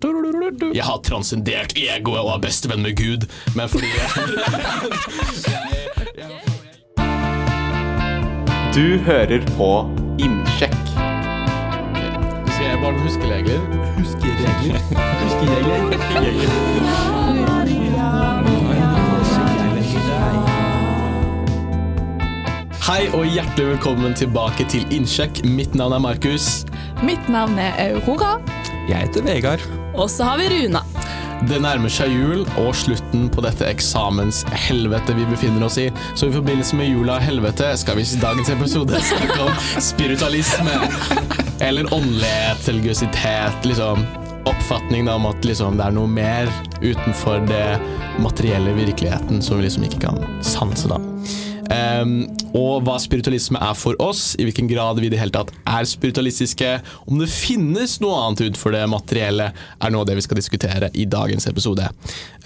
Jeg har transcendert egoet og er bestevenn med Gud, men fordi Du hører på Innsjekk. Du sier jeg bare noen huskeregler. Hei og hjertelig velkommen tilbake til Innsjekk. Mitt navn er Markus. Mitt navn er Aurora, Jeg heter Vegard. og så har vi Runa. Det nærmer seg jul og slutten på dette eksamenshelvetet vi befinner oss i. Så i forbindelse med jula og helvete skal vi i dagens episode snakke om spiritualisme. Eller åndelighet, religiøsitet, liksom. Oppfatningen om at liksom, det er noe mer utenfor det materielle virkeligheten som vi liksom ikke kan sanse, da. Ehm, og hva spiritualisme er for oss, i hvilken grad vi i det hele tatt er spiritualistiske, om det finnes noe annet utenfor det materielle, er noe av det vi skal diskutere i dagens episode.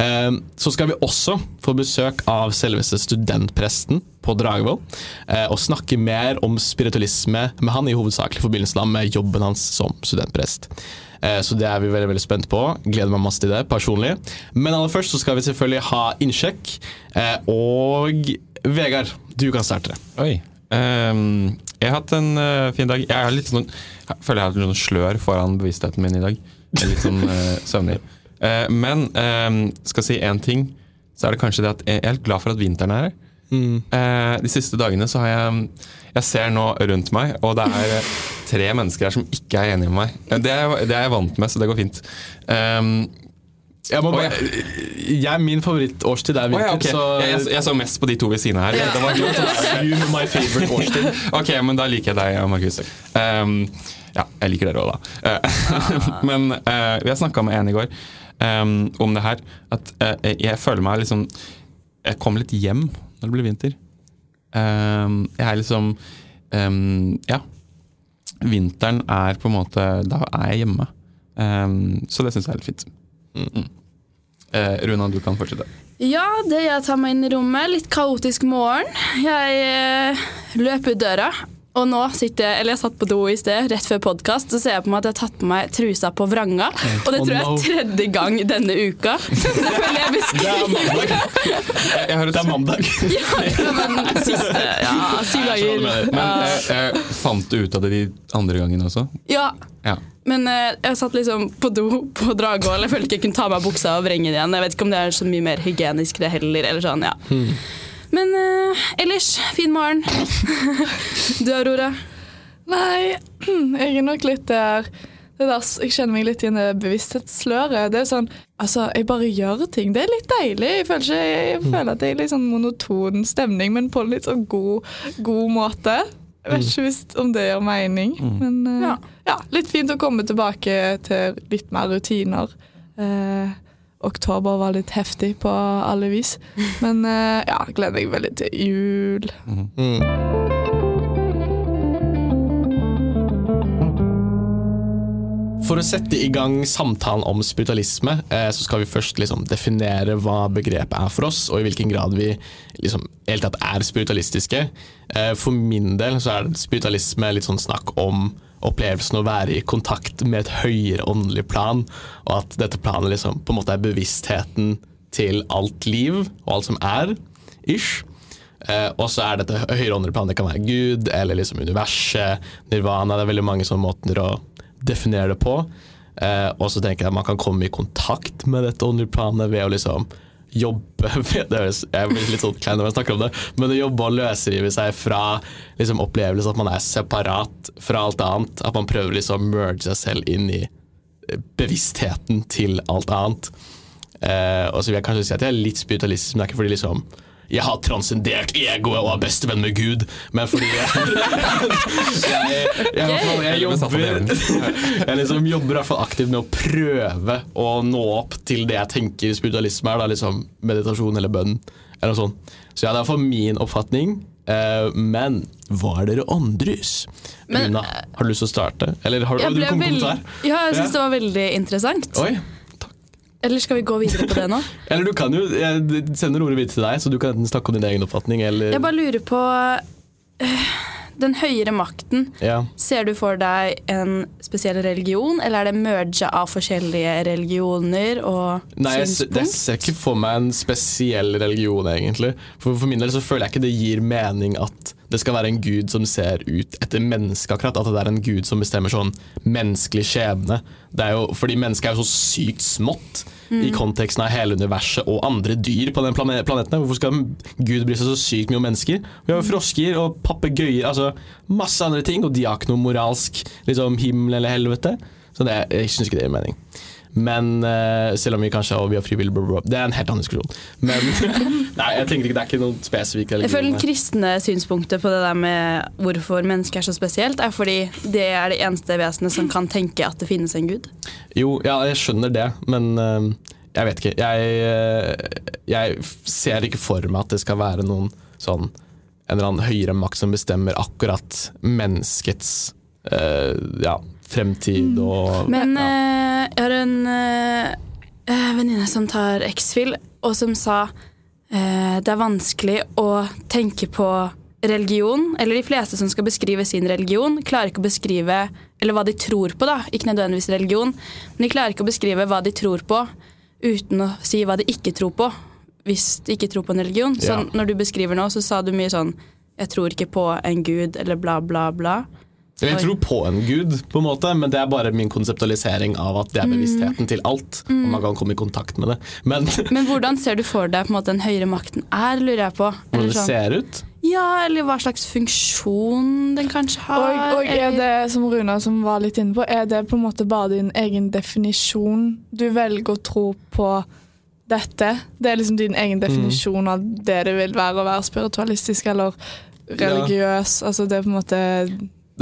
Um, så skal vi også få besøk av selveste studentpresten på Dragvoll, eh, og snakke mer om spiritualisme med han i hovedsakelig forbindelse med jobben hans som studentprest. Eh, Så det er vi veldig veldig spent på. Gleder meg masse til det personlig. Men aller først så skal vi selvfølgelig ha innsjekk. Eh, Og Vegard, du kan starte. Oi. Um, jeg har hatt en uh, fin dag. Jeg, litt sånn, jeg føler jeg har litt sånn slør foran bevisstheten min i dag. Jeg er litt sånn uh, søvnig. Uh, men um, skal si én ting, så er det kanskje det at jeg er helt glad for at vinteren er her. Eh, de siste dagene så har jeg Jeg ser nå rundt meg, og det er tre mennesker her som ikke er enige med meg. Det er, det er jeg vant med, så det går fint. Ehm, Jeg må bare, jeg, min favorittårstid er vinter. Oh, ja, okay. så jeg, jeg, jeg så mest på de to ved siden av her. Det var sånn, my favorite årstid. Ok, men da liker jeg deg, Markus. Um, ja, jeg liker dere òg, da. Uh, men uh, vi har snakka med en i går um, om det her. At uh, jeg føler meg liksom Jeg kommer litt hjem når det blir vinter. Um, jeg er liksom um, Ja. Vinteren er på en måte Da er jeg hjemme. Um, så det syns jeg er litt fint. Mm. Eh, Runa, du kan fortsette. Ja, det jeg tar meg inn i rommet, litt kaotisk morgen. Jeg eh, løper ut døra, og nå sitter jeg Eller jeg satt på do i sted, rett før podkast, så ser jeg på meg at jeg har tatt på meg trusa på vranga. Og det tror jeg er tredje gang denne uka. Det føler jeg er beskriver mandag. Jeg, jeg hører Det er mandag. ja, men siste Ja, syv dager. Men jeg, eh, eh, fant du ut av det de andre gangene også? Ja, Ja. Men eh, jeg satt liksom på do på Dragvoll. Jeg følte ikke jeg kunne ta av meg buksa og vrenge den igjen. Jeg vet ikke om det er så mye mer hygienisk det heller. Eller sånn, ja. Men uh, ellers, fin morgen. du Aurora? Nei, jeg er nok litt der det der, Jeg kjenner meg litt i det bevissthetssløret. Det er sånn, altså, Jeg bare gjør ting. Det er litt deilig. Jeg føler, ikke, jeg føler at det er litt sånn monoton stemning, men på en litt sånn god, god måte. Jeg vet ikke hvis om det gjør mening, men uh, Ja. ja. litt fint å komme tilbake til litt mer rutiner. Eh, oktober var litt heftig på alle vis, men eh, ja, gleder meg veldig til jul. For å sette i gang samtalen om spiritualisme, eh, så skal vi først liksom definere hva begrepet er for oss, og i hvilken grad vi liksom, helt tatt er spiritualistiske. Eh, For min del så er spiritualisme litt sånn snakk om opplevelsen å være i kontakt med et høyere åndelig plan, og at dette planet liksom på en måte er bevisstheten til alt liv og alt som er, ish. Eh, og så er dette høyere åndelige plan, det kan være Gud eller liksom universet, nirvana, det er veldig mange sånne måter å definere det på. Eh, og så tenker jeg at man kan komme i kontakt med dette åndelige planet ved å liksom jobbe med det Jeg blir litt sånn klein når jeg snakker om det, men å jobbe og løsrive seg fra liksom opplevelse at man er separat fra alt annet. At man prøver liksom å merge seg selv inn i eh, bevisstheten til alt annet. Eh, og så vil jeg kanskje si at jeg er litt spiritualistisk, men det er ikke fordi liksom jeg har transcendert egoet og er bestevenn med Gud, men fordi jeg, jeg, jeg, jeg, jeg, jobber Jeg liksom jobber i hvert fall aktivt med å prøve å nå opp til det jeg tenker spiritualisme er, da, liksom meditasjon eller bønn. Eller noe sånt. Så ja, det er iallfall min oppfatning. Uh, men hva er dere andres? Men, Runa, har du lyst til å starte? Eller har, Jeg du kommet veld... kommentar? Ja, jeg syns Ja. det var veldig interessant. Oi. Eller skal vi gå videre på det nå? Eller du kan jo Jeg sender ordet videre til deg, så du kan enten snakke om din egen oppfatning eller Jeg bare lurer på eh, den høyere makten. Ja. Ser du for deg en spesiell religion, eller er det merga av forskjellige religioner og Nei, jeg, se- jeg ser ikke for meg en spesiell religion, egentlig. For, for min del så føler jeg ikke det gir mening at det skal være en gud som ser ut etter mennesket, akkurat. At det er en gud som bestemmer sånn menneskelig skjebne. Det er jo, fordi mennesket er jo så sykt smått i konteksten av hele universet og andre dyr på den plane planeten. Hvorfor skal Gud bry seg så sykt mye om mennesker? Vi har jo frosker og papegøyer, altså masse andre ting, og de har ikke noe moralsk liksom, himmel eller helvete. Så det, jeg syns ikke det gir mening. Men uh, selv om vi kanskje har, vi har frivillig, blah, blah, det er en helt annen diskusjon. Men nei, jeg tenker ikke det er ikke noen spesifikk Jeg føler den kristne synspunktet på det der med hvorfor mennesket er så spesielt, er fordi det er det eneste vesenet som kan tenke at det finnes en gud. Jo, ja, jeg skjønner det, men uh, jeg vet ikke. Jeg, eh, jeg ser ikke for meg at det skal være noen sånn en eller annen høyere makt som bestemmer akkurat menneskets uh, ja, fremtid og Men ja. eh, jeg har en uh, venninne som tar X-Fill, og som sa eh, det er vanskelig å tenke på religion, eller de fleste som skal beskrive sin religion, klarer ikke å beskrive eller hva de tror på, da, ikke nødvendigvis religion, men de klarer ikke å beskrive hva de tror på uten å si hva de ikke tror på, hvis de ikke tror på en religion. Så Ja. når du beskriver nå, så sa du mye sånn jeg tror ikke på en gud, eller bla, bla, bla. Jeg tror på en gud, på en måte, men det er bare min konseptualisering av at det er bevisstheten til alt, og man kan komme i kontakt med det. Men Men hvordan ser du for deg på en måte den høyere makten er, lurer jeg på? hvordan det sånn- ser ut Ja, eller hva slags funksjon den kanskje har. Og, og er det, som Runa som var litt inne på, er det på en måte bare din egen definisjon? Du velger å tro på dette? Det er liksom din egen definisjon av det det vil være å være spiritualistisk eller religiøs? Altså det er på en måte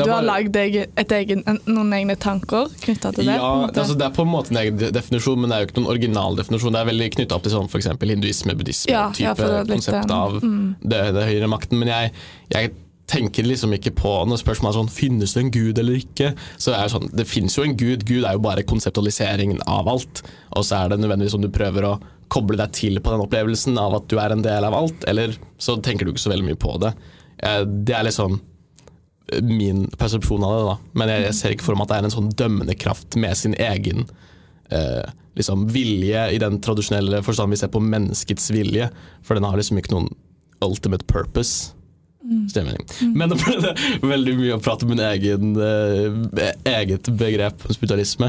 Du har bare- lagd noen egne tanker knytta til det? Ja, altså det er på en måte en egen definisjon, men det er jo ikke noen original definisjon. Det er veldig knytta opp til sånn f.eks. hinduisme, buddhisme, Ja, ja, type litt konsept av mm. det, det høyere makten. Men jeg, jeg tenker liksom ikke på når spørsmålet er sånn Finnes det en gud eller ikke? Så det sånn, det finnes jo en gud. Gud er jo bare konseptualiseringen av alt. Og så er det nødvendigvis om du prøver å koble deg til på den opplevelsen av at du er en del av alt, eller så tenker du ikke så veldig mye på det. Eh, Det er liksom min persepsjon av det, da. Men jeg, jeg ser ikke for meg at det er en sånn dømmende kraft med sin egen eh, liksom vilje, i den tradisjonelle forstand vi ser på menneskets vilje. For den har liksom ikke noen ultimate purpose. Stemmer. Men det ble veldig mye å prate om min egen eh, eget begrep om spiritualisme.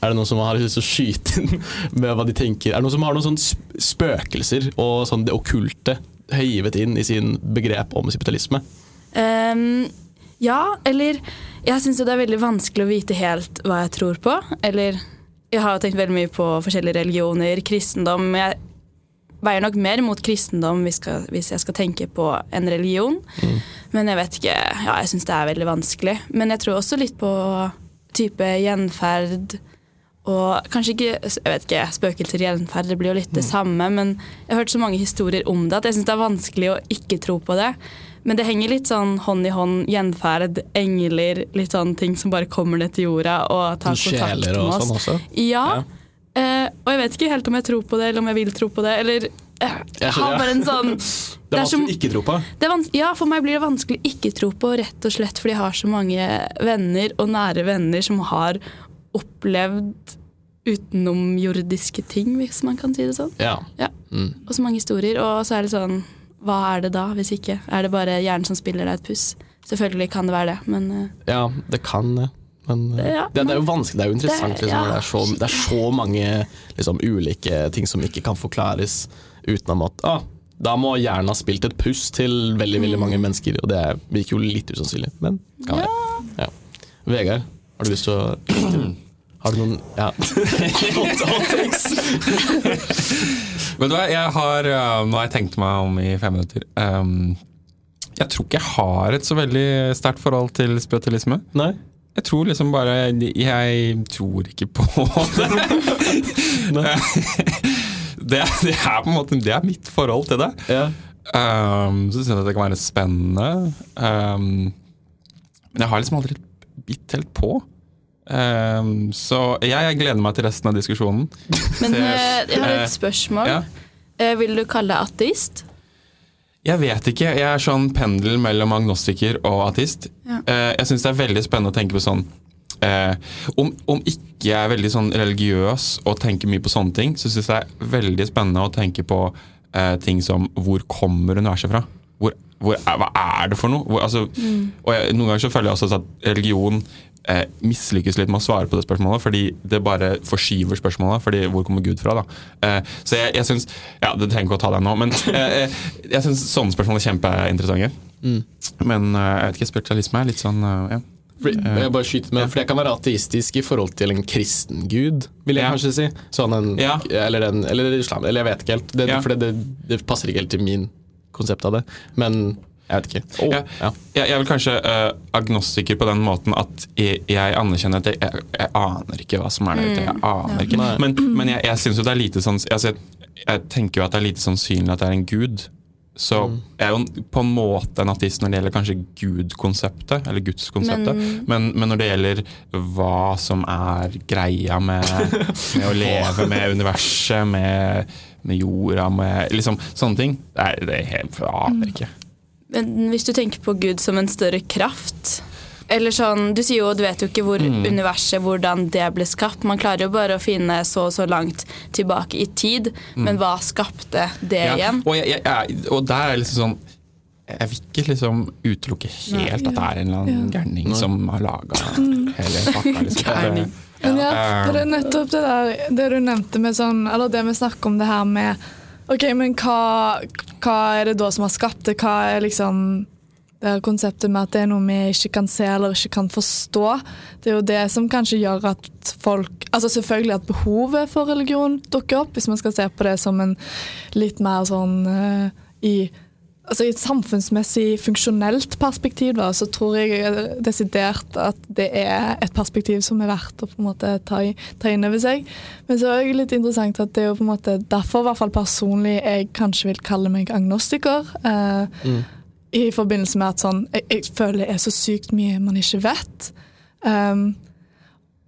Er det noen som har lyst til å skyte inn med hva de tenker? Er det noen som har noen sånne spøkelser og sånn det okkulte høyvet inn i sin begrep om spiritualisme? Ehm, ja, eller Jeg syns det er veldig vanskelig å vite helt hva jeg tror på. Eller jeg har jo tenkt veldig mye på forskjellige religioner, kristendom. Jeg veier nok mer mot kristendom hvis, jeg skal tenke på en religion. Men jeg vet ikke Ja, jeg syns det er veldig vanskelig. Men jeg tror også litt på type gjenferd. Og kanskje ikke jeg vet ikke, spøkelser, gjenferd, det blir jo litt det samme. Men jeg har hørt så mange historier om det at jeg syns det er vanskelig å ikke tro på det. Men det henger litt sånn hånd i hånd, gjenferd, engler, litt sånne ting som bare kommer ned til jorda og tar Sånn kontakt med oss. sånn også? Ja. Ja. Eh, og jeg vet ikke helt om jeg tror på det, eller om jeg vil tro på det. Eller eh, jeg har bare en sånn Det er vanskelig å ikke tro på. det Ja, for meg blir det vanskelig å ikke tro på, rett og slett fordi jeg har så mange venner og nære venner som har opplevd utenomjordiske ting, hvis man kan si det sånn. Ja. Ja. Mm. Og så mange historier. Og så er det sånn Hva er det da, hvis ikke? Er det bare hjernen som spiller deg et puss? Selvfølgelig kan det være det, men eh, Ja, det kan det. Men eh, Det- ja, det, det er jo vanskelig, det er jo interessant. Det- liksom, ja. det, er så, det er så mange liksom, ulike ting som ikke kan forklares utenom at ah, da må hjernen ha spilt et puss til veldig veldig mange mennesker. Og det virker jo litt usannsynlig, men kan være. Ja. Vegard, har du lyst til å Har du noen Ja. hot, hot takes? Vet du hva, jeg har uh, Nå har jeg tenkt meg om i fem minutter. Um, jeg tror ikke jeg har et så veldig sterkt forhold til spiritualisme. Nei? Jeg tror liksom bare Jeg tror ikke på det. det, det er på en måte Det er mitt forhold til det. Ja. Um, så syns jeg det kan være spennende. Um, men jeg har liksom aldri bitt helt på. Um, så jeg, jeg gleder meg til resten av diskusjonen. Men Se- eh, jeg har eh, et spørsmål. Ja. Eh, Vil du kalle deg ateist? Jeg vet ikke. Jeg er sånn pendel mellom agnostiker og ateist. Ja. Uh, jeg syns det er veldig spennende å tenke på sånn eh, om, om ikke jeg er veldig sånn religiøs og tenker mye på sånne ting, så syns jeg det er veldig spennende å tenke på eh, ting som hvor kommer universet fra? Hvor, hvor, er- hva er det for noe? Hvor, altså, og jeg, noen ganger så føler jeg også at religion eh, mislykkes litt med å svare på det spørsmålet, fordi det bare forskyver spørsmålet. fordi hvor kommer Gud fra, da? Eh, så jeg, jeg syns Ja, det trenger ikke å ta deg nå, men eh, eh, jeg syns sånne spørsmål er kjempeinteressante. Men eh, jeg vet ikke, spiritualisme er litt sånn eh, ja. Jeg bare skyter med, fordi jeg kan være ateistisk i forhold til en kristen gud, vil jeg Ja. kanskje si. Sånn en, Ja. eller, en, eller islam, eller jeg vet ikke helt. Det, Ja. For det, det passer ikke helt til min konsept av det. Men jeg vet ikke. Oh, jeg, ja. Jeg, jeg er vel kanskje uh, agnostiker på den måten at jeg, jeg anerkjenner at jeg, jeg, jeg aner ikke hva som er der ute. Jeg aner ikke. Nei. Men, men jeg, jeg syns jo det er lite sånn altså, jeg, jeg tenker jo at det er lite sannsynlig at det er en gud. Så jeg er jo på en måte en ateist når det gjelder kanskje Gud-konseptet, eller gudskonseptet. Men, men når det gjelder hva som er greia med, med å leve med universet, med, med jorda, med liksom sånne ting, det er, det er helt Jeg aner ikke. Men hvis du tenker på Gud som en større kraft eller sånn, Du sier jo du vet jo ikke hvor Mm. universet, hvordan det ble skapt. Man klarer jo bare å finne så og så langt tilbake i tid, men hva skapte det Mm. Ja, igjen? Og, jeg, jeg, og der er liksom sånn Jeg vil ikke liksom utelukke helt at det er en eller annen gærning som har laga hele pakka. Liksom. Men ja, Ja. for det er nettopp det der Det du nevnte med sånn Eller det vi snakker om det her med Ok, men hva, hva er det da som har skapt det? Hva er liksom det her konseptet med at det er noe vi ikke kan se eller ikke kan forstå? Det er jo det som kanskje gjør at folk Altså selvfølgelig at behovet for religion dukker opp, hvis man skal se på det som en litt mer sånn uh, i altså I et samfunnsmessig funksjonelt perspektiv da, så tror jeg desidert at det er et perspektiv som er verdt å på en måte ta, ta inn over seg. Men så er det litt interessant at det er jo på en måte derfor i hvert fall personlig jeg kanskje vil kalle meg agnostiker. Eh, I forbindelse med at sånn, jeg, jeg føler det er så sykt mye man ikke vet. Um,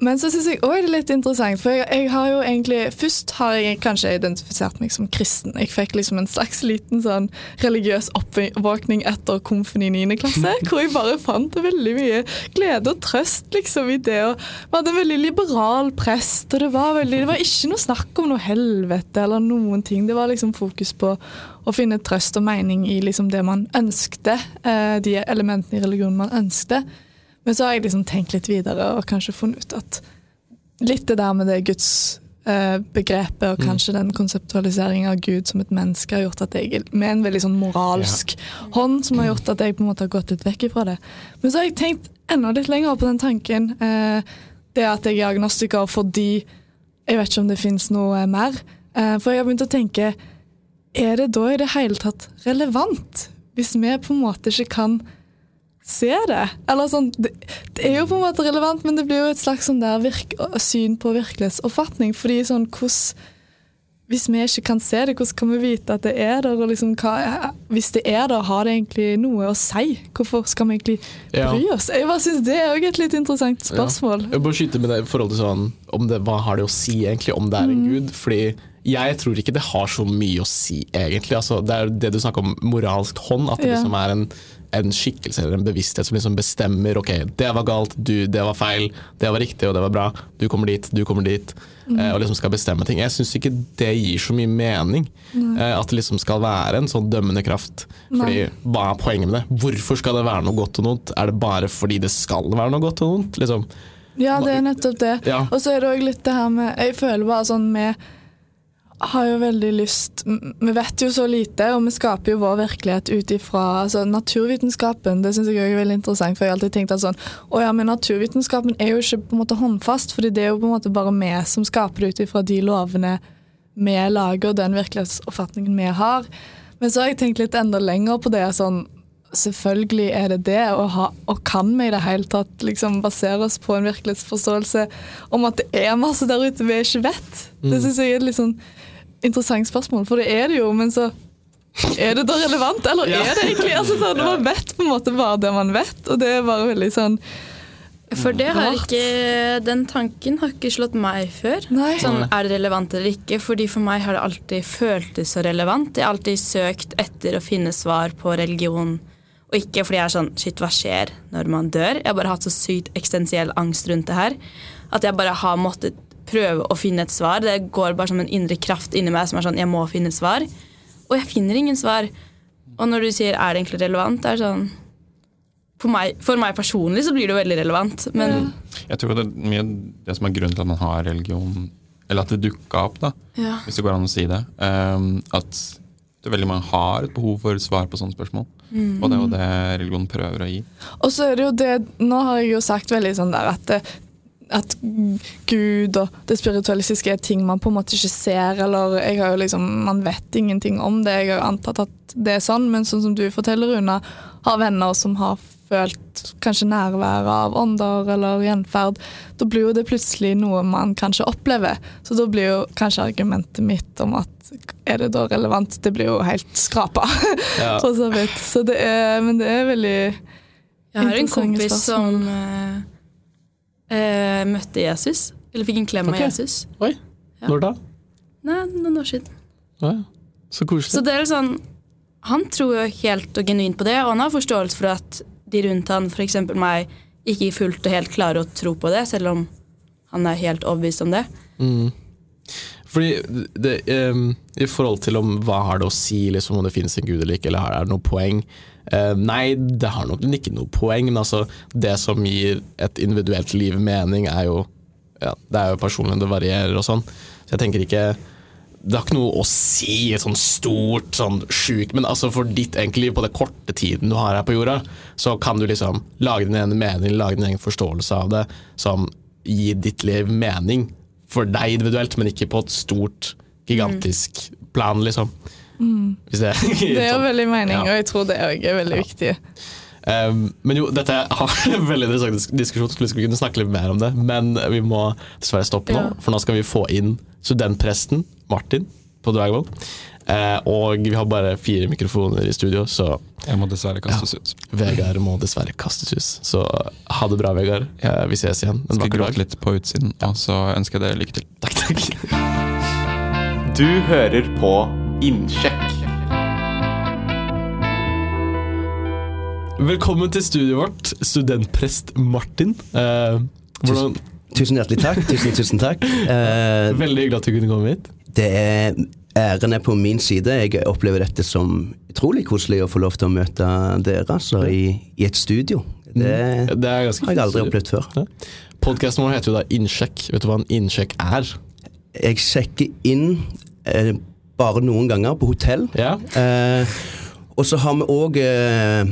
men så syns jeg òg det er litt interessant, for jeg, jeg har jo egentlig Først har jeg kanskje identifisert meg som kristen. Jeg fikk liksom en slags liten sånn religiøs oppvåkning etter komfen i 9. klasse, hvor jeg bare fant veldig mye glede og trøst liksom i det. Og vi hadde en veldig liberal prest, og det var, veldig, det var ikke noe snakk om noe helvete eller noen ting. Det var liksom fokus på å finne trøst og mening i liksom det man ønskte, eh, de elementene i religionen man ønskte. Men så har jeg liksom tenkt litt videre og kanskje funnet ut at litt det der med det gudsbegrepet og kanskje den konseptualiseringen av Gud som et menneske har gjort at jeg med en veldig sånn moralsk hånd som har gjort at jeg på en måte har gått litt vekk ifra det. Men så har jeg tenkt enda litt lenger på den tanken. Eh, det at jeg er agnostiker fordi jeg vet ikke om det fins noe mer. Eh, for jeg har begynt å tenke er det da i det hele tatt relevant? Hvis vi på en måte ikke kan se det. Eller sånn, det, det er jo på en måte relevant, men det blir jo et slags sånn der virk, syn på virkelighetsoppfatning. fordi sånn, hvordan, Hvis vi ikke kan se det, hvordan kan vi vite at det er der? og liksom, hva, Hvis det er der, har det egentlig noe å si? Hvorfor skal vi egentlig bry oss? Jeg bare synes Det er jo et litt interessant spørsmål. Jeg bare skyte med det i forhold til sånn om det, Hva har det å si egentlig om det er en gud? Fordi jeg tror ikke det har så mye å si, egentlig. Altså, det er det du snakker om moralsk hånd, at det Ja. liksom er en, en skikkelse eller en bevissthet som liksom bestemmer ok, det var galt, du, det var feil, det var riktig og det var bra, du kommer dit, du kommer dit. Mm. og liksom skal bestemme ting. Jeg syns ikke det gir så mye mening. Nei. at det liksom skal være en sånn dømmende kraft. Fordi Hva er poenget med det? Hvorfor skal det være noe godt og noe? Er det bare fordi det skal være noe godt og noe? Liksom? Ja, det er nettopp det. Ja. Og så er det òg litt det her med Jeg føler bare sånn Vi har jo veldig lyst Vi vet jo så lite, og vi skaper jo vår virkelighet ut ifra altså, naturvitenskapen. Det syns jeg også er veldig interessant, for jeg har alltid tenkt at sånn Å ja, men naturvitenskapen er jo ikke på en måte håndfast, fordi det er jo på en måte bare vi som skaper det ut ifra de lovene vi lager, og den virkelighetsoppfatningen vi har. Men så har jeg tenkt litt enda lenger på det. sånn Selvfølgelig er det det, og, ha, og kan vi i det hele tatt liksom basere oss på en virkelighetsforståelse om at det er masse der ute vi ikke vet? Det syns jeg er litt sånn interessant spørsmål, for det er det jo, men så er det da relevant, eller Ja. er det egentlig altså, sånn, Man vet på en måte bare det man vet, og det er bare veldig sånn For det har ikke Den tanken har ikke slått meg før. Nei. Sånn, Er det relevant eller ikke? Fordi For meg har det alltid føltes så relevant. Jeg har alltid søkt etter å finne svar på religion. Og ikke fordi jeg er sånn Shit, hva skjer når man dør? Jeg har bare hatt så sykt eksistensiell angst rundt det her at jeg bare har måttet prøve å finne et svar. Det går bare som en indre kraft inni meg som er sånn Jeg må finne et svar. Og jeg finner ingen svar. Og når du sier er det egentlig relevant, det er sånn for meg, for meg personlig så blir det jo veldig relevant, men Jeg tror det er mye det som er grunnen til at man har religion, eller at det dukka opp, da, ja. hvis det går an å si det. um, at det veldig mange har et behov for svar på sånne spørsmål. Og det er jo det religion prøver å gi. Og så er det jo det Nå har jeg jo sagt veldig sånn der at, det, at Gud og det spiritualistiske er ting man på en måte ikke ser, eller jeg har jo liksom Man vet ingenting om det. Jeg har jo antatt at det er sånn, men sånn som du forteller, Runa, har venner som har følt kanskje nærværet av ånder eller gjenferd, da blir jo det plutselig noe man kanskje opplever. Så da blir jo kanskje argumentet mitt om at er det da relevant, det blir jo helt skrapa. Ja. så. Så det er, men det er veldig Jeg har en kompis spørsmål. som eh, møtte Jesus. Eller fikk en klem okay. av Jesus. Oi, Ja. når da? Nei, noen år siden. Ja. Så koselig. Så det er sånn Han tror jo helt og genuint på det, og han har forståelse for at de rundt han, f.eks. meg, ikke fullt og helt klarer å tro på det, selv om han er helt overbevist om det. Mm. Fordi det, um, I forhold til om hva har det å si liksom, om det finnes en gud eller ikke, eller er det noe poeng? Eh, nei, det har nok ikke noe poeng, men altså, det som gir et individuelt liv mening, er jo ja, Det er jo personlig, det varierer og sånn. Så jeg tenker ikke Det har ikke noe å si, et sånn stort, sånn sjukt Men altså for ditt liv, på den korte tiden du har her på jorda, så kan du liksom lage din egen mening, lage din egen forståelse av det, som gir ditt liv mening for deg individuelt, men ikke på et stort, gigantisk plan, liksom. Hvis det, Det sånn. veldig mening, Ja. og jeg tror det òg er veldig viktig. Um, men jo, dette har en veldig interessant diskusjon, skulle kunne snakke litt mer om det, men vi må dessverre stoppe nå, Ja. for nå skal vi få inn studentpresten Martin på Dragvoll. Uh, og vi har bare fire mikrofoner i studio, så Jeg må dessverre kastes ut. Vegard må dessverre kastes ut. Så ha det bra, Vegard. Uh, vi ses igjen en Skal vakker gråte dag. litt på utsiden, og så ønsker jeg dere lykke til. Takk, takk. Du hører på Innsjekk. Velkommen til studioet vårt, studentprest Martin. Eh, tusen, Tusen hjertelig takk. Tusen, tusen takk. Eh, veldig hyggelig at du kunne komme hit. det er æren er på min side. Jeg opplever dette som utrolig koselig å få lov til å møte dere altså, i, i et studio. Det Det er ganske har jeg aldri opplevd før. Podkasten vår heter jo da Innsjekk. Vet du hva en innsjekk er? Jeg sjekker inn eh, bare noen ganger på hotell. Ja. Eh, og så har vi òg eh,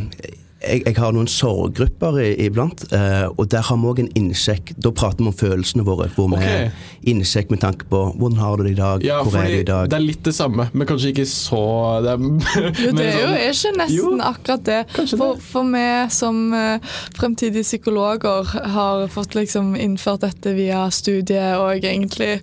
jeg, jeg har noen sorggrupper iblant, eh, og der har vi òg en innsjekk. Da prater vi om følelsene våre. Hvor okay. vi innsjekk med tanke på hvordan har du det i dag, Ja, hvor er du i dag. det er litt det samme, men kanskje ikke så Det er, Jo, det er jo sånn- ikke nesten Jo, akkurat det. For, for vi som eh, fremtidige psykologer har fått liksom innført dette via studiet, og egentlig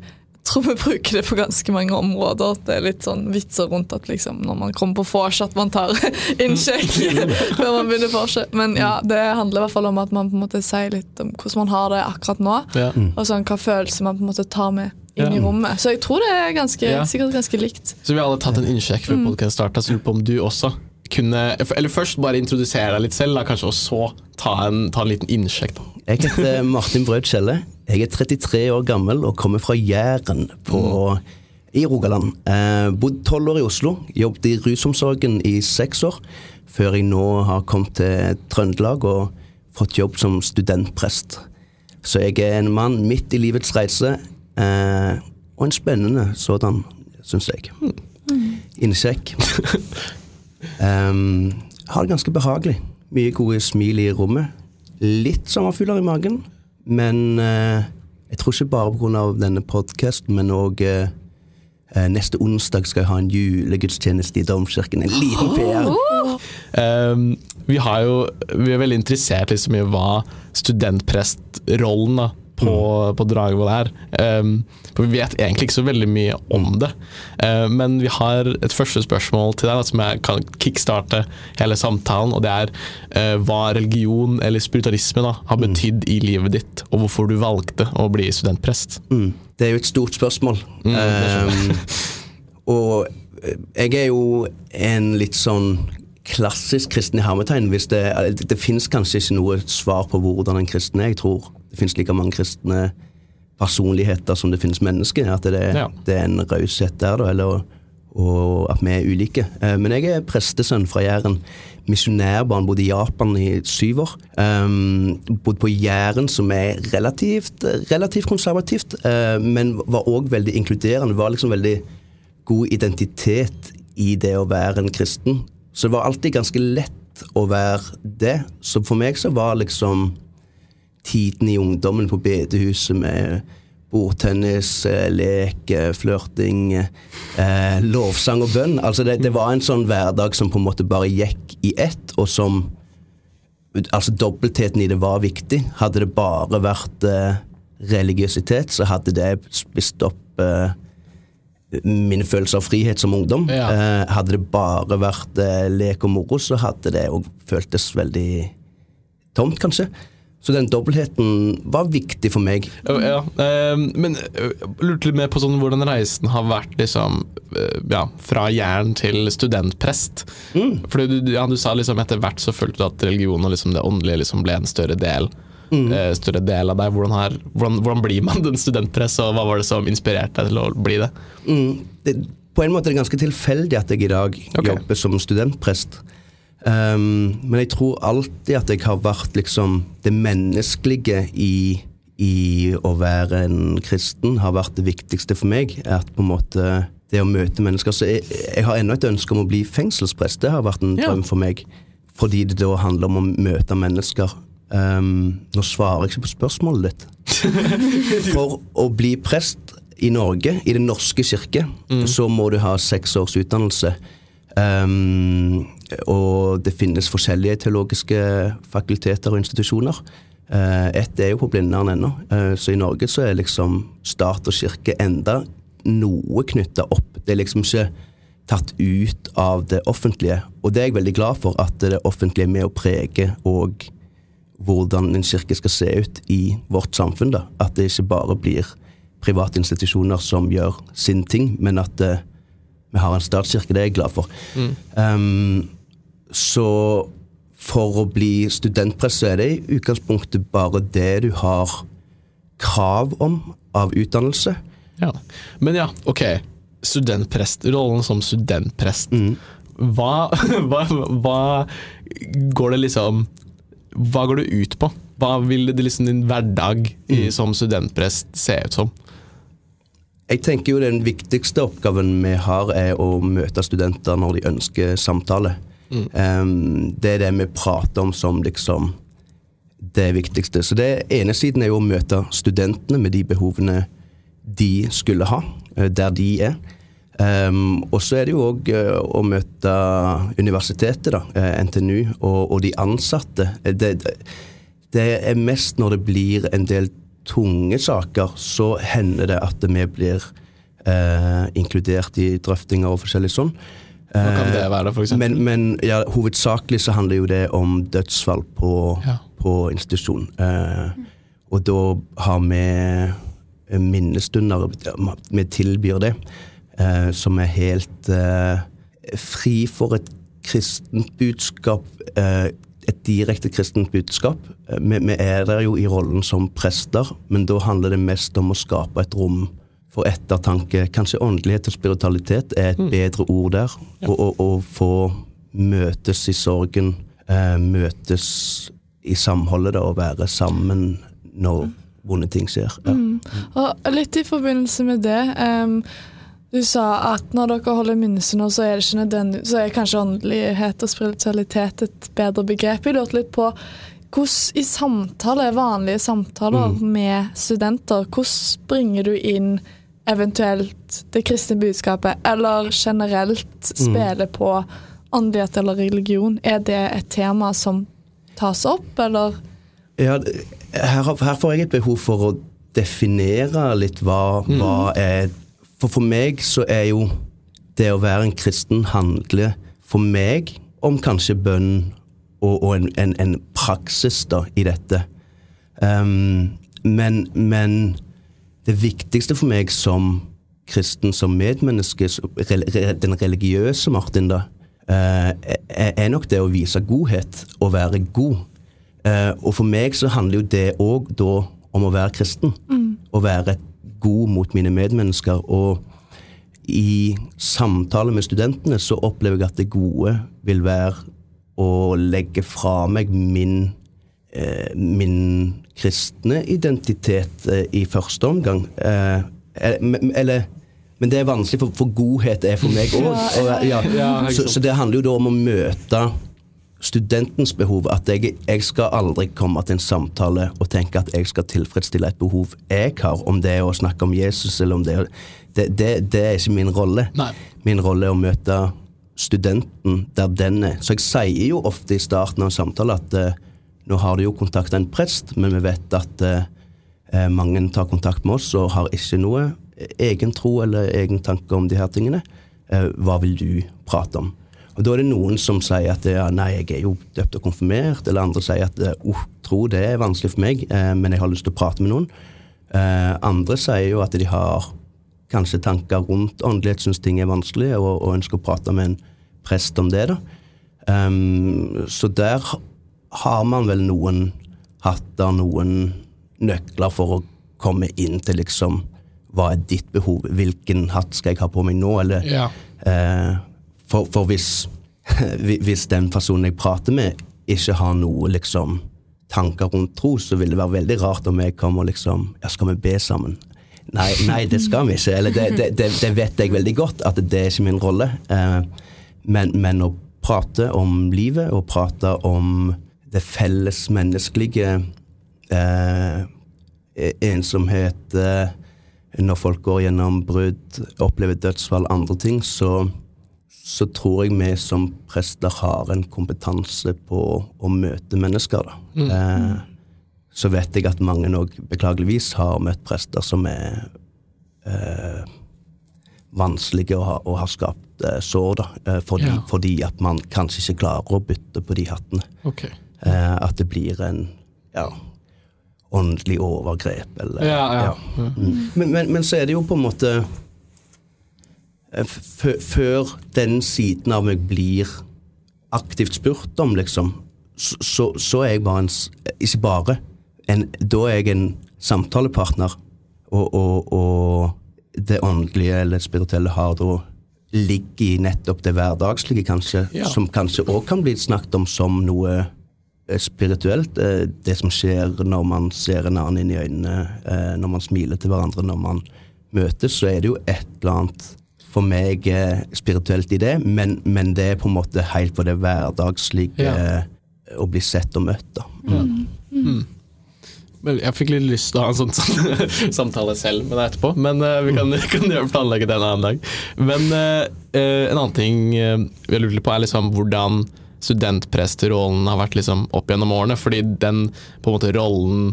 tror vi bruker det på ganske mange områder. Det er litt sånn vitser rundt at liksom når man kommer på vors at man tar innsjekk før man begynner vorset. Men ja, det handler i hvert fall om at man på en måte sier litt om hvordan man har det akkurat nå. ja. Og sånn hva følelser man på en måte tar med inn i rommet. Så jeg tror det er ganske, Ja. sikkert ganske likt. Så vi har alle tatt en innsjekk før podkasten podkast starta, så lurer på om du også kunne Eller først bare introdusere deg litt selv, da, kanskje, og så ta en, ta en liten innsjekk. da. Jeg heter Martin Brød Kjelle. Jeg er 33 år gammel og kommer fra Jæren på, i Rogaland. Eh, bodd tolv år i Oslo. Jobbet i rusomsorgen i seks år. Før jeg nå har kommet til Trøndelag og fått jobb som studentprest. Så jeg er en mann midt i livets reise, eh, og en spennende sådan, syns jeg. Innsjekk. Um, har det ganske behagelig. Mye gode smil i rommet. Litt sommerfugler i magen. Men uh, jeg tror ikke bare pga. denne podkasten, men òg eh, eh, neste onsdag skal jeg ha en julegudstjeneste i Domkirken. En liten PR. Um, vi, har jo, vi er veldig interessert liksom, i hva studentprestrollen på, på Dragvoll her. Um, for vi vet egentlig ikke så veldig mye om det. Uh, men vi har et første spørsmål til deg da, som jeg kan kickstarte hele samtalen. Og det er uh, hva religion eller spiritualisme da, har betydd i livet ditt, og hvorfor du valgte å bli studentprest. Mm. Det er jo et stort spørsmål. Mm. Um, og jeg er jo en litt sånn klassisk kristen i hermetegn. Hvis det, det, fins kanskje ikke noe svar på hvordan en kristen er. Jeg tror det finnes like mange kristne personligheter som det finnes mennesker. At det, Ja. det er en raushet der, da. Eller, og at vi er ulike. Eh, Men jeg er prestesønn fra Jæren. Misjonærbarn, bodde i Japan i syv år. Um, bodde på Jæren, som er relativt, relativt konservativt, uh, men var òg veldig inkluderende. Var liksom veldig god identitet i det å være en kristen. Så det var alltid ganske lett å være det. Så for meg så var liksom tiden i ungdommen på bedehuset med bordtennis, eh, lek, eh, flørting, eh, lovsang og bønn. Altså det, det var en sånn hverdag som på en måte bare gikk i ett, og som Altså dobbeltheten i det var viktig. Hadde det bare vært eh, religiøsitet, så hadde det spist opp eh, min følelse av frihet som ungdom. Ja. Eh, hadde det bare vært eh, lek og moro, så hadde det òg føltes veldig tomt, kanskje. Så den dobbeltheten var viktig for meg. Ja, ehm, men øh, lurte litt mer på sånn hvordan reisen har vært liksom, øh, ja, fra jern til studentprest. Fordi du, ja, du sa liksom etter hvert så følte du at religion og liksom det åndelige liksom ble en større del. Eh, større del av deg. Hvordan, her, hvordan, hvordan blir man den studentprest, og hva var det som inspirerte deg til å bli det? Mm, det, på en måte er det ganske tilfeldig at jeg i dag okay. jobber som studentprest. Um, men jeg tror alltid at jeg har vært liksom det menneskelige i, i å være en kristen har vært det viktigste for meg. At på en måte det å møte mennesker Så jeg, jeg har ennå et ønske om å bli fengselsprest. Det har vært en Ja. drøm for meg. Fordi det da handler om å møte mennesker. Um, nå svarer jeg ikke på spørsmålet ditt. For å bli prest i Norge, i Den norske kirke, så må du ha seks års utdannelse. Um, og det finnes forskjellige teologiske fakulteter og institusjoner. Uh, Ett er jo på Blindern ennå, uh, så i Norge så er liksom stat og kirke enda noe knytta opp. Det er liksom ikke tatt ut av det offentlige. Og det er jeg veldig glad for, at det offentlige er med å prege og hvordan en kirke skal se ut i vårt samfunn. da. At det ikke bare blir private institusjoner som gjør sin ting, men at uh, vi har en statskirke. Det er jeg glad for. Um, så for å bli studentprest, så er det i utgangspunktet bare det du har krav om av utdannelse. Ja. Men ja, ok. Studentprest. Rollen som studentprest. Hva, hva, hva går det liksom Hva går du ut på? Hva vil det liksom din hverdag i, som studentprest se ut som? Jeg tenker jo den viktigste oppgaven vi har, er å møte studenter når de ønsker samtale. Um, det er det vi prater om som liksom det viktigste. Så det ene siden er jo å møte studentene med de behovene de skulle ha, eh, der de er. Um, og så er det jo òg å møte universitetet, da, eh, NTNU, og, og de ansatte. Eh, Det, det, det er mest når det blir en del tunge saker, så hender det at vi blir uh, inkludert i drøftinger og forskjellig sånn. Hva kan det være, for eksempel? Men, men ja, hovedsakelig så handler jo det om dødsfall på, Ja. på institusjon. Eh, og da har vi eh, minnestunder, vi tilbyr det, eh, som er helt eh, fri for et kristent budskap, eh, et direkte kristent budskap. Eh, Vi, vi er der jo i rollen som prester, men da handler det mest om å skape et rom for ettertanke. Kanskje åndelighet og spiritualitet er et bedre ord der. Og, og, og få møtes i sorgen, eh, møtes i samholdet da, og være sammen når vonde ting skjer. Ja. Og litt i forbindelse med det em, Du sa at når dere holder minnestunder, så er det ikke nødvendig Så er kanskje åndelighet og spiritualitet et bedre begrep. Jeg lurte litt på hvordan i samtaler, vanlige samtaler med studenter, hvordan bringer du inn eventuelt det kristne budskapet, eller generelt spille på åndelighet eller religion? Er det et tema som tas opp, eller? Ja, her, her får jeg et behov for å definere litt hva, hva er For for meg så er jo det å være en kristen handler for meg om kanskje bønn og, og en, en, en praksis da i dette. Um, men, men det viktigste for meg som kristen, som medmenneske, den religiøse Martin, da, eh, er, er nok det å vise godhet og være god. Eh, og for meg så handler jo det òg da om å være kristen. Å være god mot mine medmennesker. Og i samtale med studentene så opplever jeg at det gode vil være å legge fra meg min eh, min kristne identitet eh, i første omgang. Eh, eh, eller Men det er vanskelig, for, for godhet er for meg òg. Ja, Ja, ja, så, så det handler jo da om å møte studentens behov. At jeg, jeg skal aldri komme til en samtale og tenke at jeg skal tilfredsstille et behov jeg har, om det er å snakke om Jesus eller om det Det, det, det er ikke min rolle. Nei. Min rolle er å møte studenten der den er. Så jeg sier jo ofte i starten av en samtale at uh, nå har du jo kontakta en prest, men vi vet at eh, mange tar kontakt med oss og har ikke noe egen tro eller egen tanke om de her tingene. Uh, hva vil du prate om? Og Da er det noen som sier at ja, nei, jeg er jo døpt og konfirmert, eller andre sier at oh, tro det er vanskelig for meg, eh, men jeg har lyst til å prate med noen. Eh, andre sier jo at de har kanskje tanker rundt åndelighet, syns ting er vanskelig, og, og ønsker å prate med en prest om det. da. Um, så der har man vel noen hatter, noen nøkler for å komme inn til liksom Hva er ditt behov? Hvilken hatt skal jeg ha på meg nå? Eller Ja. Eh, for, for hvis, hvis den personen jeg prater med, ikke har noe liksom tanker rundt tro, så vil det være veldig rart om jeg kommer og liksom Ja, skal vi be sammen? Nei, nei, det skal vi ikke. Eller det, det, det, det vet jeg veldig godt, at det er ikke min rolle. Eh, men, men å prate om livet, og prate om det felles menneskelige eh, ensomhet eh, Når folk går gjennom brudd, opplever dødsfall, andre ting, så, så tror jeg vi som prester har en kompetanse på å møte mennesker. Da. Eh, så vet jeg at mange òg beklageligvis har møtt prester som er eh, vanskelige å ha, og har skapt eh, sår, da, eh, fordi, Ja. fordi at man kanskje ikke klarer å bytte på de hattene. Okay. Eh, at det blir en ja, åndelig overgrep, eller Ja, ja. Mm. Men, men, men så er det jo på en måte Før den siden av meg blir aktivt spurt om, liksom, så, så, er jeg bare en Ikke bare. En, da er jeg en samtalepartner, og, og, og det åndelige eller spirituelle har da ligger i nettopp det hverdagslige, kanskje, Ja. som kanskje òg kan bli snakket om som noe eh, spirituelt. eh, Det som skjer når man ser en annen inn i øynene, eh, når man smiler til hverandre, når man møtes, så er det jo et eller annet for meg eh, spirituelt i det, men, men det er på en måte helt på det hverdagslige Ja. eh, å bli sett og møtt. da. Vel, jeg fikk litt lyst til å ha en sånn sam- samtale selv med deg etterpå, men uh, vi kan, kan planlegge det en annen dag. Men eh, eh, en annen ting uh, vi lurer litt på, er liksom hvordan studentpresterollen har vært liksom opp gjennom årene. Fordi den på en måte rollen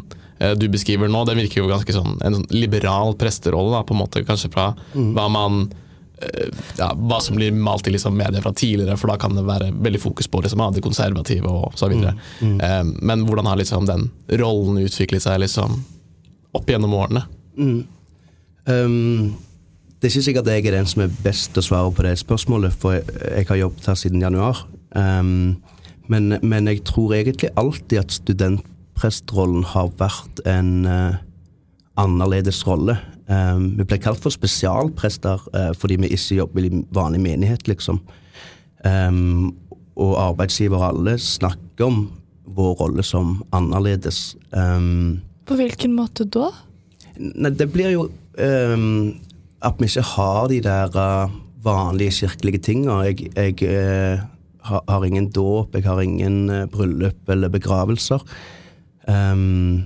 du beskriver nå, den virker jo ganske sånn en sånn liberal presterolle, da, på en måte, kanskje fra hva man ja, hva som blir malt i liksom media fra tidligere, for da kan det være veldig fokus på liksom, det konservative og så videre. Eh, men hvordan har liksom den rollen utviklet seg liksom opp gjennom årene? Um, det er ikke sikkert jeg er den som er best til å svare på det spørsmålet, for jeg, jeg har jobbet her siden januar. Um, men, men jeg tror egentlig alltid at studentprestrollen har vært en uh, annerledes rolle. Um, vi ble kalt for spesialprester uh, fordi vi ikke jobber i vanlig menighet, liksom. Um, og arbeidsgiver alle snakker om vår rolle som annerledes. Um, På hvilken måte da? Nei, det blir jo at vi ikke har de der uh, vanlige kirkelige tinga. Jeg, jeg uh, har, har ingen dåp, jeg har ingen eh, bryllup eller begravelser. Ehm,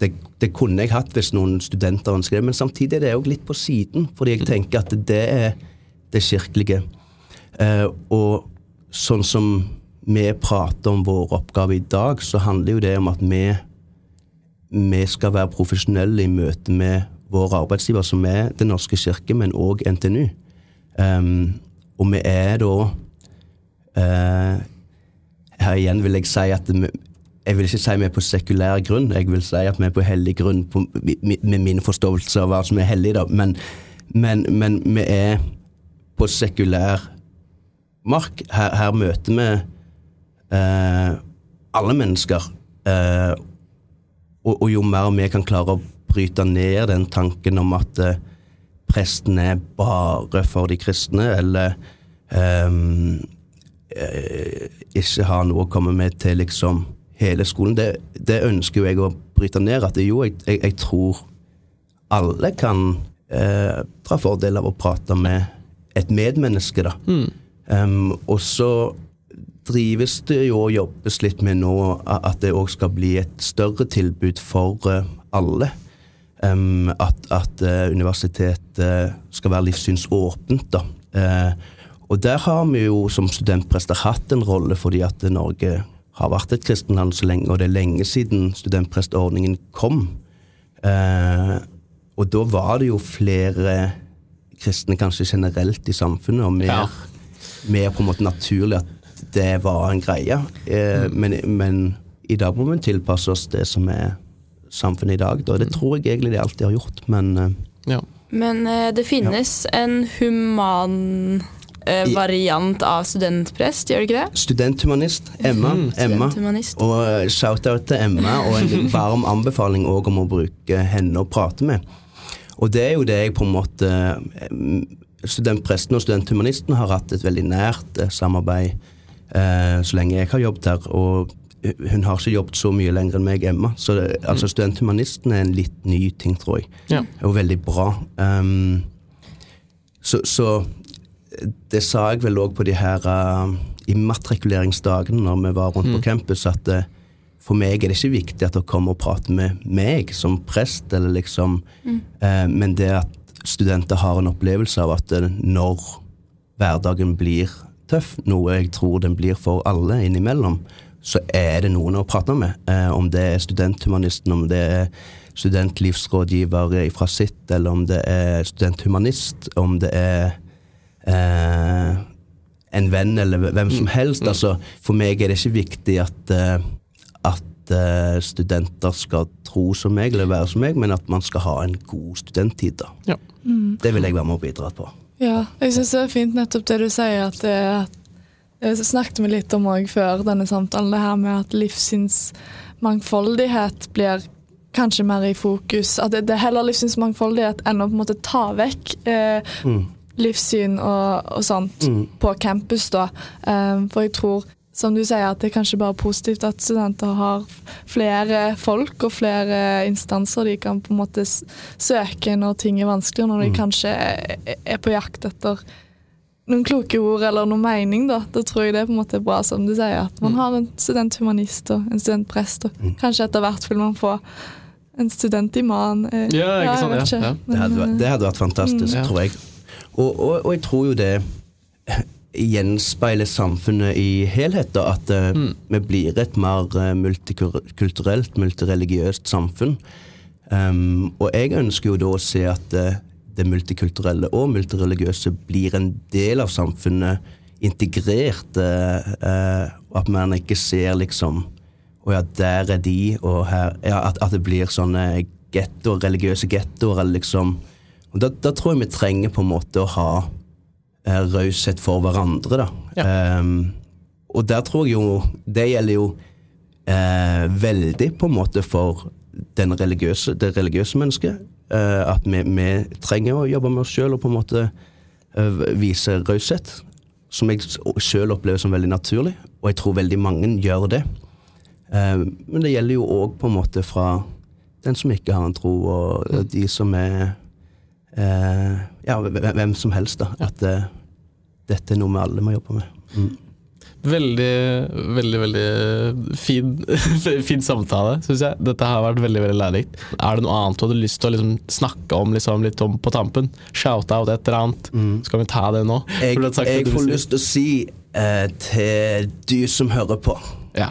det, det kunne jeg hatt hvis noen studenter ønsker det, men samtidig er det òg litt på siden, fordi jeg tenker at det er det kirkelige. Eh, og sånn som vi prater om vår oppgave i dag, så handler jo det om at vi vi skal være profesjonelle i møte med vår arbeidsgiver, som er Den norske kirke, men òg NTNU. Um, og vi er da uh, Her igjen vil jeg si at vi, jeg vil ikke si vi er på sekulær grunn, jeg vil si at vi er på hellig grunn på, med, min forståelse av hva som er hellig, da. Men, men, men vi er på sekulær mark. Her, her møter vi eh, alle mennesker. Eh, og, og jo mer vi kan klare å bryte ned den tanken om at eh, presten er bare for de kristne, eller ehm, eh, ikke har noe å komme med til liksom hele skolen, det, det ønsker jo jeg å bryte ned. At jo, jeg, jeg, jeg tror alle kan eh, dra fordel av å prate med et medmenneske, da. Em, og så drives det jo og jobbes litt med nå at det òg skal bli et større tilbud for uh, alle. Um, at at uh, universitetet skal være livssynsåpent, da. Eh, og der har vi jo som studentprester hatt en rolle, fordi at Norge har vært et kristenland så lenge, og det er lenge siden studentprestordningen kom. Eh, og da var det jo flere kristne kanskje generelt i samfunnet, og mer, Ja. mer på en måte naturlig at det var en greie. Eh, men, men i dag må vi tilpasse oss det som er samfunnet i dag. Da. Det tror jeg egentlig de alltid har gjort, men eh, Ja. Men eh, det finnes en human eh, variant av studentprest, gjør det ikke det? studenthumanist, Emma. Emma. Studenthumanist. Og eh, shout-out til Emma, og en varm anbefaling òg om å bruke henne å prate med. Og det er jo det jeg på en måte eh, Studentpresten og studenthumanisten har hatt et veldig nært eh, samarbeid eh, så lenge jeg har jobbet her. Og hun har ikke jobbet så mye lenger enn meg, Emma. Så det, altså studenthumanisten er en litt ny ting, tror jeg. Ja. Og veldig bra. Um, så, så det sa jeg vel òg på de her uh, immatrikuleringsdagene når vi var rundt på campus, at uh, for meg er det ikke viktig at dere kommer og prater med meg som prest, eller liksom uh, Men det at studenter har en opplevelse av at uh, når hverdagen blir tøff, noe jeg tror den blir for alle innimellom, så er det noen å prate med. Eh, om det er studenthumanisten, om det er studentlivsrådgiver fra sitt, eller om det er studenthumanist, om det er eh, en venn eller hvem som helst. Altså, for meg er det ikke viktig at, eh, at eh, studenter skal tro som meg eller være som meg, men at man skal ha en god studenttid. da. Ja. Det vil jeg være med å bidra på. Ja, jeg syns det er fint nettopp det du sier, at det er Det snakket vi litt om òg før denne samtalen, det her med at livssynsmangfoldighet blir kanskje mer i fokus. At det, det er heller livssynsmangfoldighet enn å på en måte ta vekk eh, livssyn og, og sånt på campus, da. Um, for jeg tror som du sier, at det er kanskje bare positivt at studenter har flere folk og flere instanser de kan på en måte søke når ting er vanskelig, når de kanskje er er på jakt etter noen kloke ord eller noen mening. Da Da tror jeg det er på en måte bra, som du sier, at man har en studenthumanist og en studentprest, og kanskje etter hvert vil man få en studentiman. eh, Ja, ikke sant, ja, ja. Det hadde, vært- det hadde vært fantastisk, Mm. tror jeg. Og, og, og jeg tror jo det gjenspeiler samfunnet i helhet, da, at eh, Mm. vi blir et mer eh, multikulturelt, multireligiøst samfunn. Um, og jeg ønsker jo da å se at eh, det multikulturelle og multireligiøse blir en del av samfunnet, integrert, og at man ikke ser liksom Å ja, der er de, og her ja, at, at det blir sånne gettoer, religiøse gettoer, eller liksom og da, da tror jeg vi trenger på en måte å ha eh, raushet for hverandre, da. Ehm, og der tror jeg jo Det gjelder jo eh, veldig på en måte for den religiøse, det religiøse mennesket. Eh, at vi, vi trenger å jobbe med oss sjøl og på en måte eh, vise raushet. Som jeg sjøl opplever som veldig naturlig, og jeg tror veldig mange gjør det. Eh, men det gjelder jo òg på en måte fra den som ikke har en tro, og de som er eh, Ja, hvem som helst, da. At eh, dette er noe vi alle må jobbe med. Mm. Veldig, veldig veldig fin, fin samtale, syns jeg. Dette har vært veldig veldig lærerikt. Er det noe annet du hadde lyst til å liksom snakke om liksom litt om på tampen? Shout-out et eller annet. Skal vi ta det nå? Jeg, jeg får lyst til å si eh, til du som hører på Ja.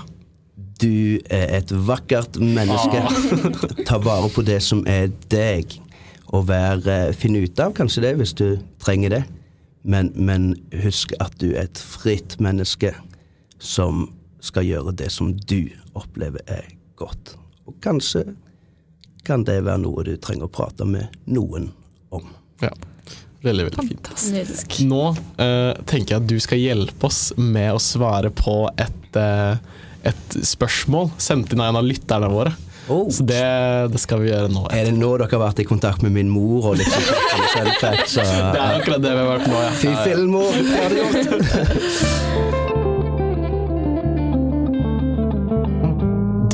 du er et vakkert menneske. Ta vare på det som er deg, og være, finne ut av kanskje det hvis du trenger det. Men, men husk at du er et fritt menneske som skal gjøre det som du opplever er godt. Og kanskje kan det være noe du trenger å prate med noen om. Ja. Veldig, veldig fint. Fantastisk. Nå uh, tenker jeg at du skal hjelpe oss med å svare på et, uh, et spørsmål sendt inn av en av lytterne våre. Oh. Så det, det skal vi gjøre nå. Er det nå dere har vært i kontakt med min mor og liksom selvfett, så, Det er akkurat det vi har vært nå, ja. Fy fillen, mor! Hva har du gjort?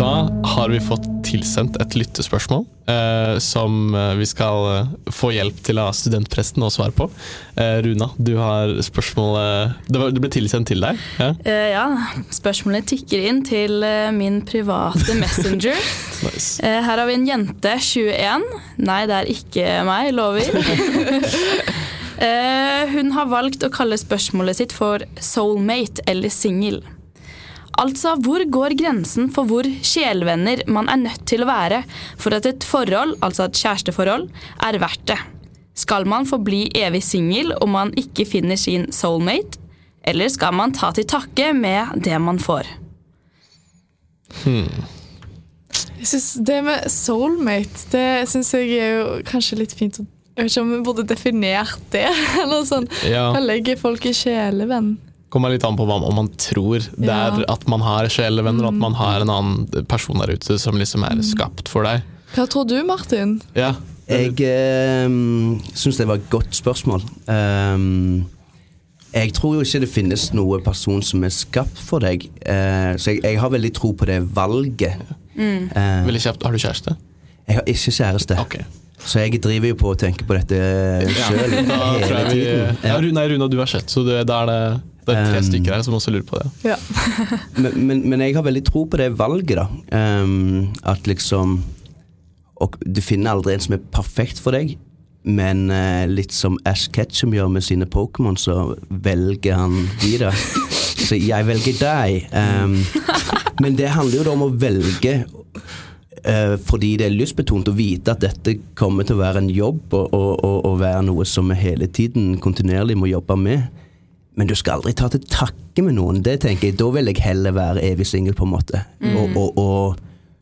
Da har vi fått tilsendt et lyttespørsmål eh, som eh, vi skal eh, få hjelp til av studentpresten å svare på. Eh, Runa, du har spørsmålet det, ble tilsendt til deg? Ja? Eh, ja, spørsmålet tikker inn til eh, min private messenger. Nice. Her har vi en jente, 21. Nei, det er ikke meg, lover. Eh, hun har valgt å kalle spørsmålet sitt for soulmate eller singel. Altså, hvor går grensen for hvor sjelevenner man er nødt til å være for at et forhold, altså et kjæresteforhold, er verdt det? Skal man forbli evig singel om man ikke finner sin soulmate, eller skal man ta til takke med det man får? Jeg synes Det med soulmate, det syns jeg er jo kanskje litt fint å Jeg vet ikke om vi burde definert det, eller sånn. Ja. Hva legger folk i sjelevenn? Kommer litt an på hva, om man tror det er Ja. at man har sjelevenner, og at man har en annen person der ute som liksom er skapt for deg. Hva tror du, Martin? Ja. Jeg eh, syns det var et godt spørsmål. Um, jeg tror jo ikke det finnes noe person som er skapt for deg, uh, så jeg, jeg har veldig tro på det valget. Eh, Veldig kjapt, har du kjæreste? jeg har ikke kjæreste, Okay. så jeg driver jo på å tenke på dette sjøl ja, hele jeg vi, tiden. ja, Ja. Runa, du har sett, så det, da er det, det er tre Um, stykker her som også lurer på det. Ja. Men, men, men jeg har veldig tro på det valget, da. Um, at liksom Og du finner aldri en som er perfekt for deg, men uh, litt som Ash Ketchum gjør med sine Pokémon, så velger han de, da. Så jeg velger deg. Um, men det handler jo da om å velge uh, fordi det er lystbetont å vite at dette kommer til å være en jobb og, og, og, og være noe som vi hele tiden kontinuerlig må jobbe med. Men du skal aldri ta til takke med noen. Det tenker jeg, Da vil jeg heller være evig singel, på en måte. Og, og, og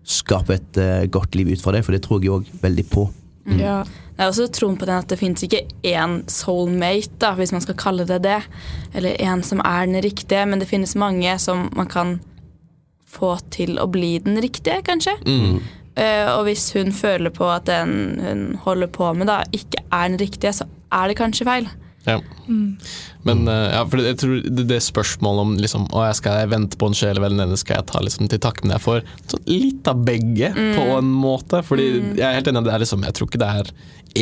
skape et uh, godt liv ut fra det, for det tror jeg òg veldig på. ja. Det er også troen på den at det fins ikke én soulmate, da, hvis man skal kalle det det. Eller en som er den riktige, men det finnes mange som man kan få til å bli den riktige, kanskje. Eh, og hvis hun føler på at den hun holder på med, da, ikke er den riktige, så er det kanskje feil. Ja. Men eh, ja, for jeg tror det, det spørsmålet om liksom, å, jeg skal jeg vente på en sjel eller skal jeg ta liksom, til takke med jeg får sånn litt av begge, på en måte. Fordi jeg er helt enig, det er liksom, jeg tror ikke det er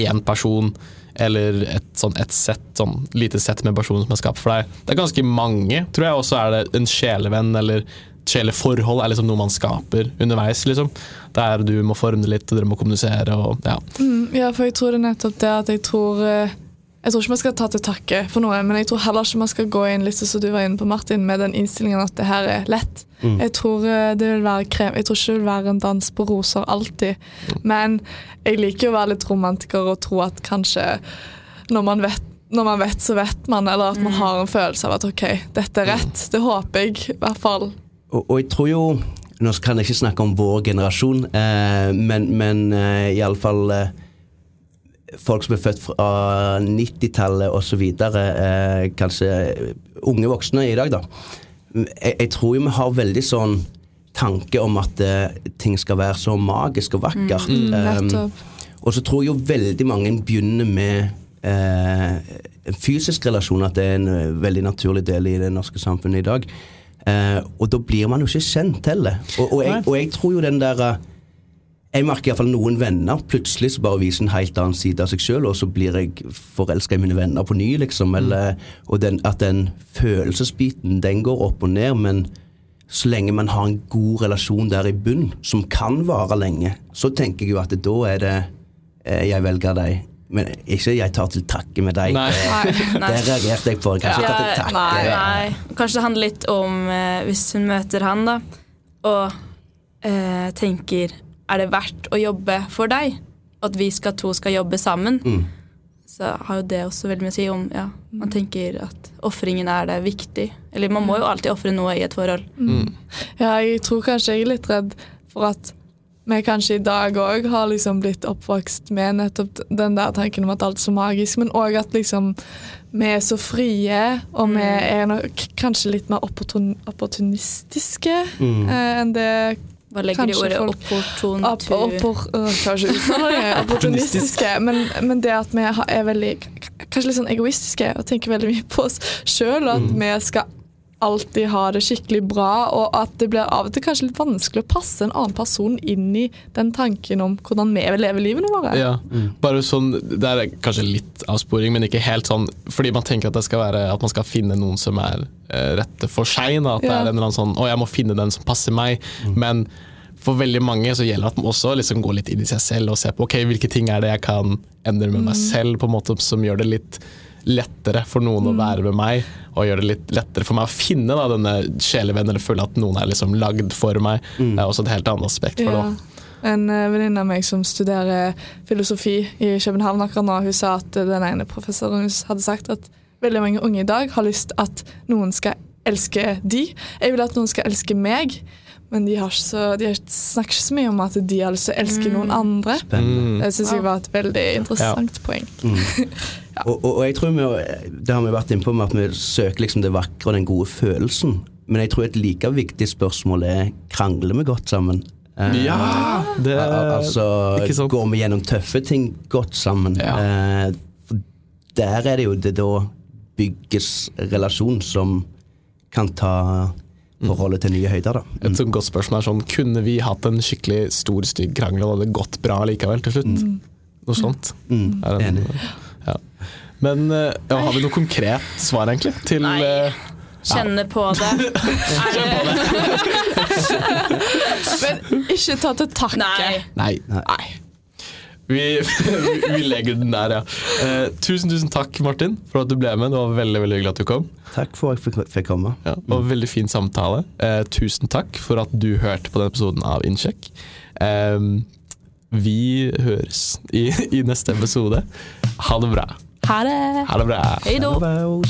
én person eller et, sånn, et sett, sånn lite sett med personer som er skapt for deg. Det er ganske mange, tror jeg også er det en sjelevenn eller sjeleforhold er liksom noe man skaper underveis, liksom. Der du må forme det litt, og dere må kommunisere og ja. Mm, ja, for jeg tror det er nettopp det at jeg tror eh, Jeg tror ikke man skal ta til takke for noe, men jeg tror heller ikke man skal gå inn litt sånn som du var inne på, Martin, med den innstillingen at det her er lett. Jeg tror eh, det vil være krem Jeg tror ikke det vil være en dans på roser alltid. Men jeg liker å være litt romantiker og tro at kanskje når man vet når man vet, så vet man, eller at man har en følelse av at ok, dette er rett. Det håper jeg i hvert fall. Og, og jeg tror jo Nå kan jeg ikke snakke om vår generasjon, eh, men, men eh, iallfall eh, folk som er født fra 90-tallet osv., eh, kanskje unge voksne i dag, da. Jeg, jeg tror jo vi har veldig sånn tanke om at eh, ting skal være så magisk og vakkert. Mm, mm, um, og så tror jeg jo veldig mange begynner med eh, en fysisk relasjon, at det er en eh, veldig naturlig del i det norske samfunnet i dag. Eh, og da blir man jo ikke kjent heller. Og, og, jeg, og jeg tror jo den der eh, Jeg merker iallfall noen venner plutselig så bare viser en helt annen side av seg sjøl, og så blir jeg forelska i mine venner på ny, liksom. Eller, og den, at den følelsesbiten, den går opp og ned, men så lenge man har en god relasjon der i bunn, som kan vare lenge, så tenker jeg jo at da er det eh, jeg velger deg. Men ikke jeg tar til takke med deg. Nei. Det, Nei. det reagerte jeg på. Kanskje Ja, tar til takke. nei, nei. Kanskje det handler litt om eh, hvis hun møter han, da, og eh, tenker er det verdt å jobbe for deg? At vi skal, to skal jobbe sammen? Mm. Så har jo det også veldig mye å si om ja, man tenker at ofringen er det viktig. Eller man må jo alltid ofre noe i et forhold. Ja, jeg tror kanskje jeg er litt redd for at vi kanskje i dag òg har liksom blitt oppvokst med nettopp den der tanken om at alt er så magisk, men òg at liksom vi er så frie, og vi er nok kanskje litt mer opportun opportunistiske Mm. eh, enn det Hva legger de i ordet opportun opp, oppor, opportunistiske. Men, men det at vi er veldig kanskje litt sånn egoistiske og tenker veldig mye på oss sjøl, og at vi skal alltid ha det skikkelig bra, og at det blir av og til kanskje litt vanskelig å passe en annen person inn i den tanken om hvordan vi vil leve livene våre. Ja, bare sånn, Det er kanskje litt avsporing, men ikke helt sånn Fordi man tenker at det skal være At man skal finne noen som er eh, rette for seg. Da, at det er en eller annen sånn Å, jeg må finne den som passer meg. Men for veldig mange så gjelder det at man også liksom går litt inn i seg selv og ser på ok, hvilke ting er det jeg kan endre med meg selv, på en måte som gjør det litt lettere for noen å være med meg, og gjør det litt lettere for meg å finne da, denne sjelevennen, eller føle at noen er liksom lagd for meg. Det er også et helt annet aspekt for det. Ja. En uh, venninne av meg som studerer filosofi i København akkurat nå, hun sa at uh, den ene professoren hadde sagt at veldig mange unge i dag har lyst at noen skal elske de. Jeg vil at noen skal elske meg, men de, så, de har- snakker ikke så mye om at de altså elsker noen andre. Spennende. Det syns jeg var et veldig interessant poeng. Og, og, og jeg tror vi, Det har vi vært inne på med at vi søker liksom det vakre og den gode følelsen. Men jeg tror et like viktig spørsmål er krangler vi godt sammen. Eh, Ja! Det, Al- altså, ikke sant? går vi gjennom tøffe ting godt sammen? Ja. Eh, der er det jo det da bygges relasjon som kan ta forholdet til nye høyder, da. Et sånt godt spørsmål er sånn Kunne vi hatt en skikkelig stor, stygg krangel, og det hadde gått bra likevel til slutt? Noe sånt. Mm, Er det- enig. Ja. Men eh, ja, har vi noe konkret svar, egentlig? Til Nei. eh, Kjenne på det. Er det Men ikke ta til takke. Nei. Nei. Nei. Vi, vi legger den der, ja. Eh, tusen, tusen takk, Martin, for at du ble med. Det var veldig veldig hyggelig at du kom. Takk for at jeg fikk, komme. Ja, det var en veldig fin samtale. Eh, tusen takk for at du hørte på denne episoden av Innsjekk. Eh, vi høres i, i neste episode. Ha det bra. Ha det. Ha det bra. Hei då. Hello,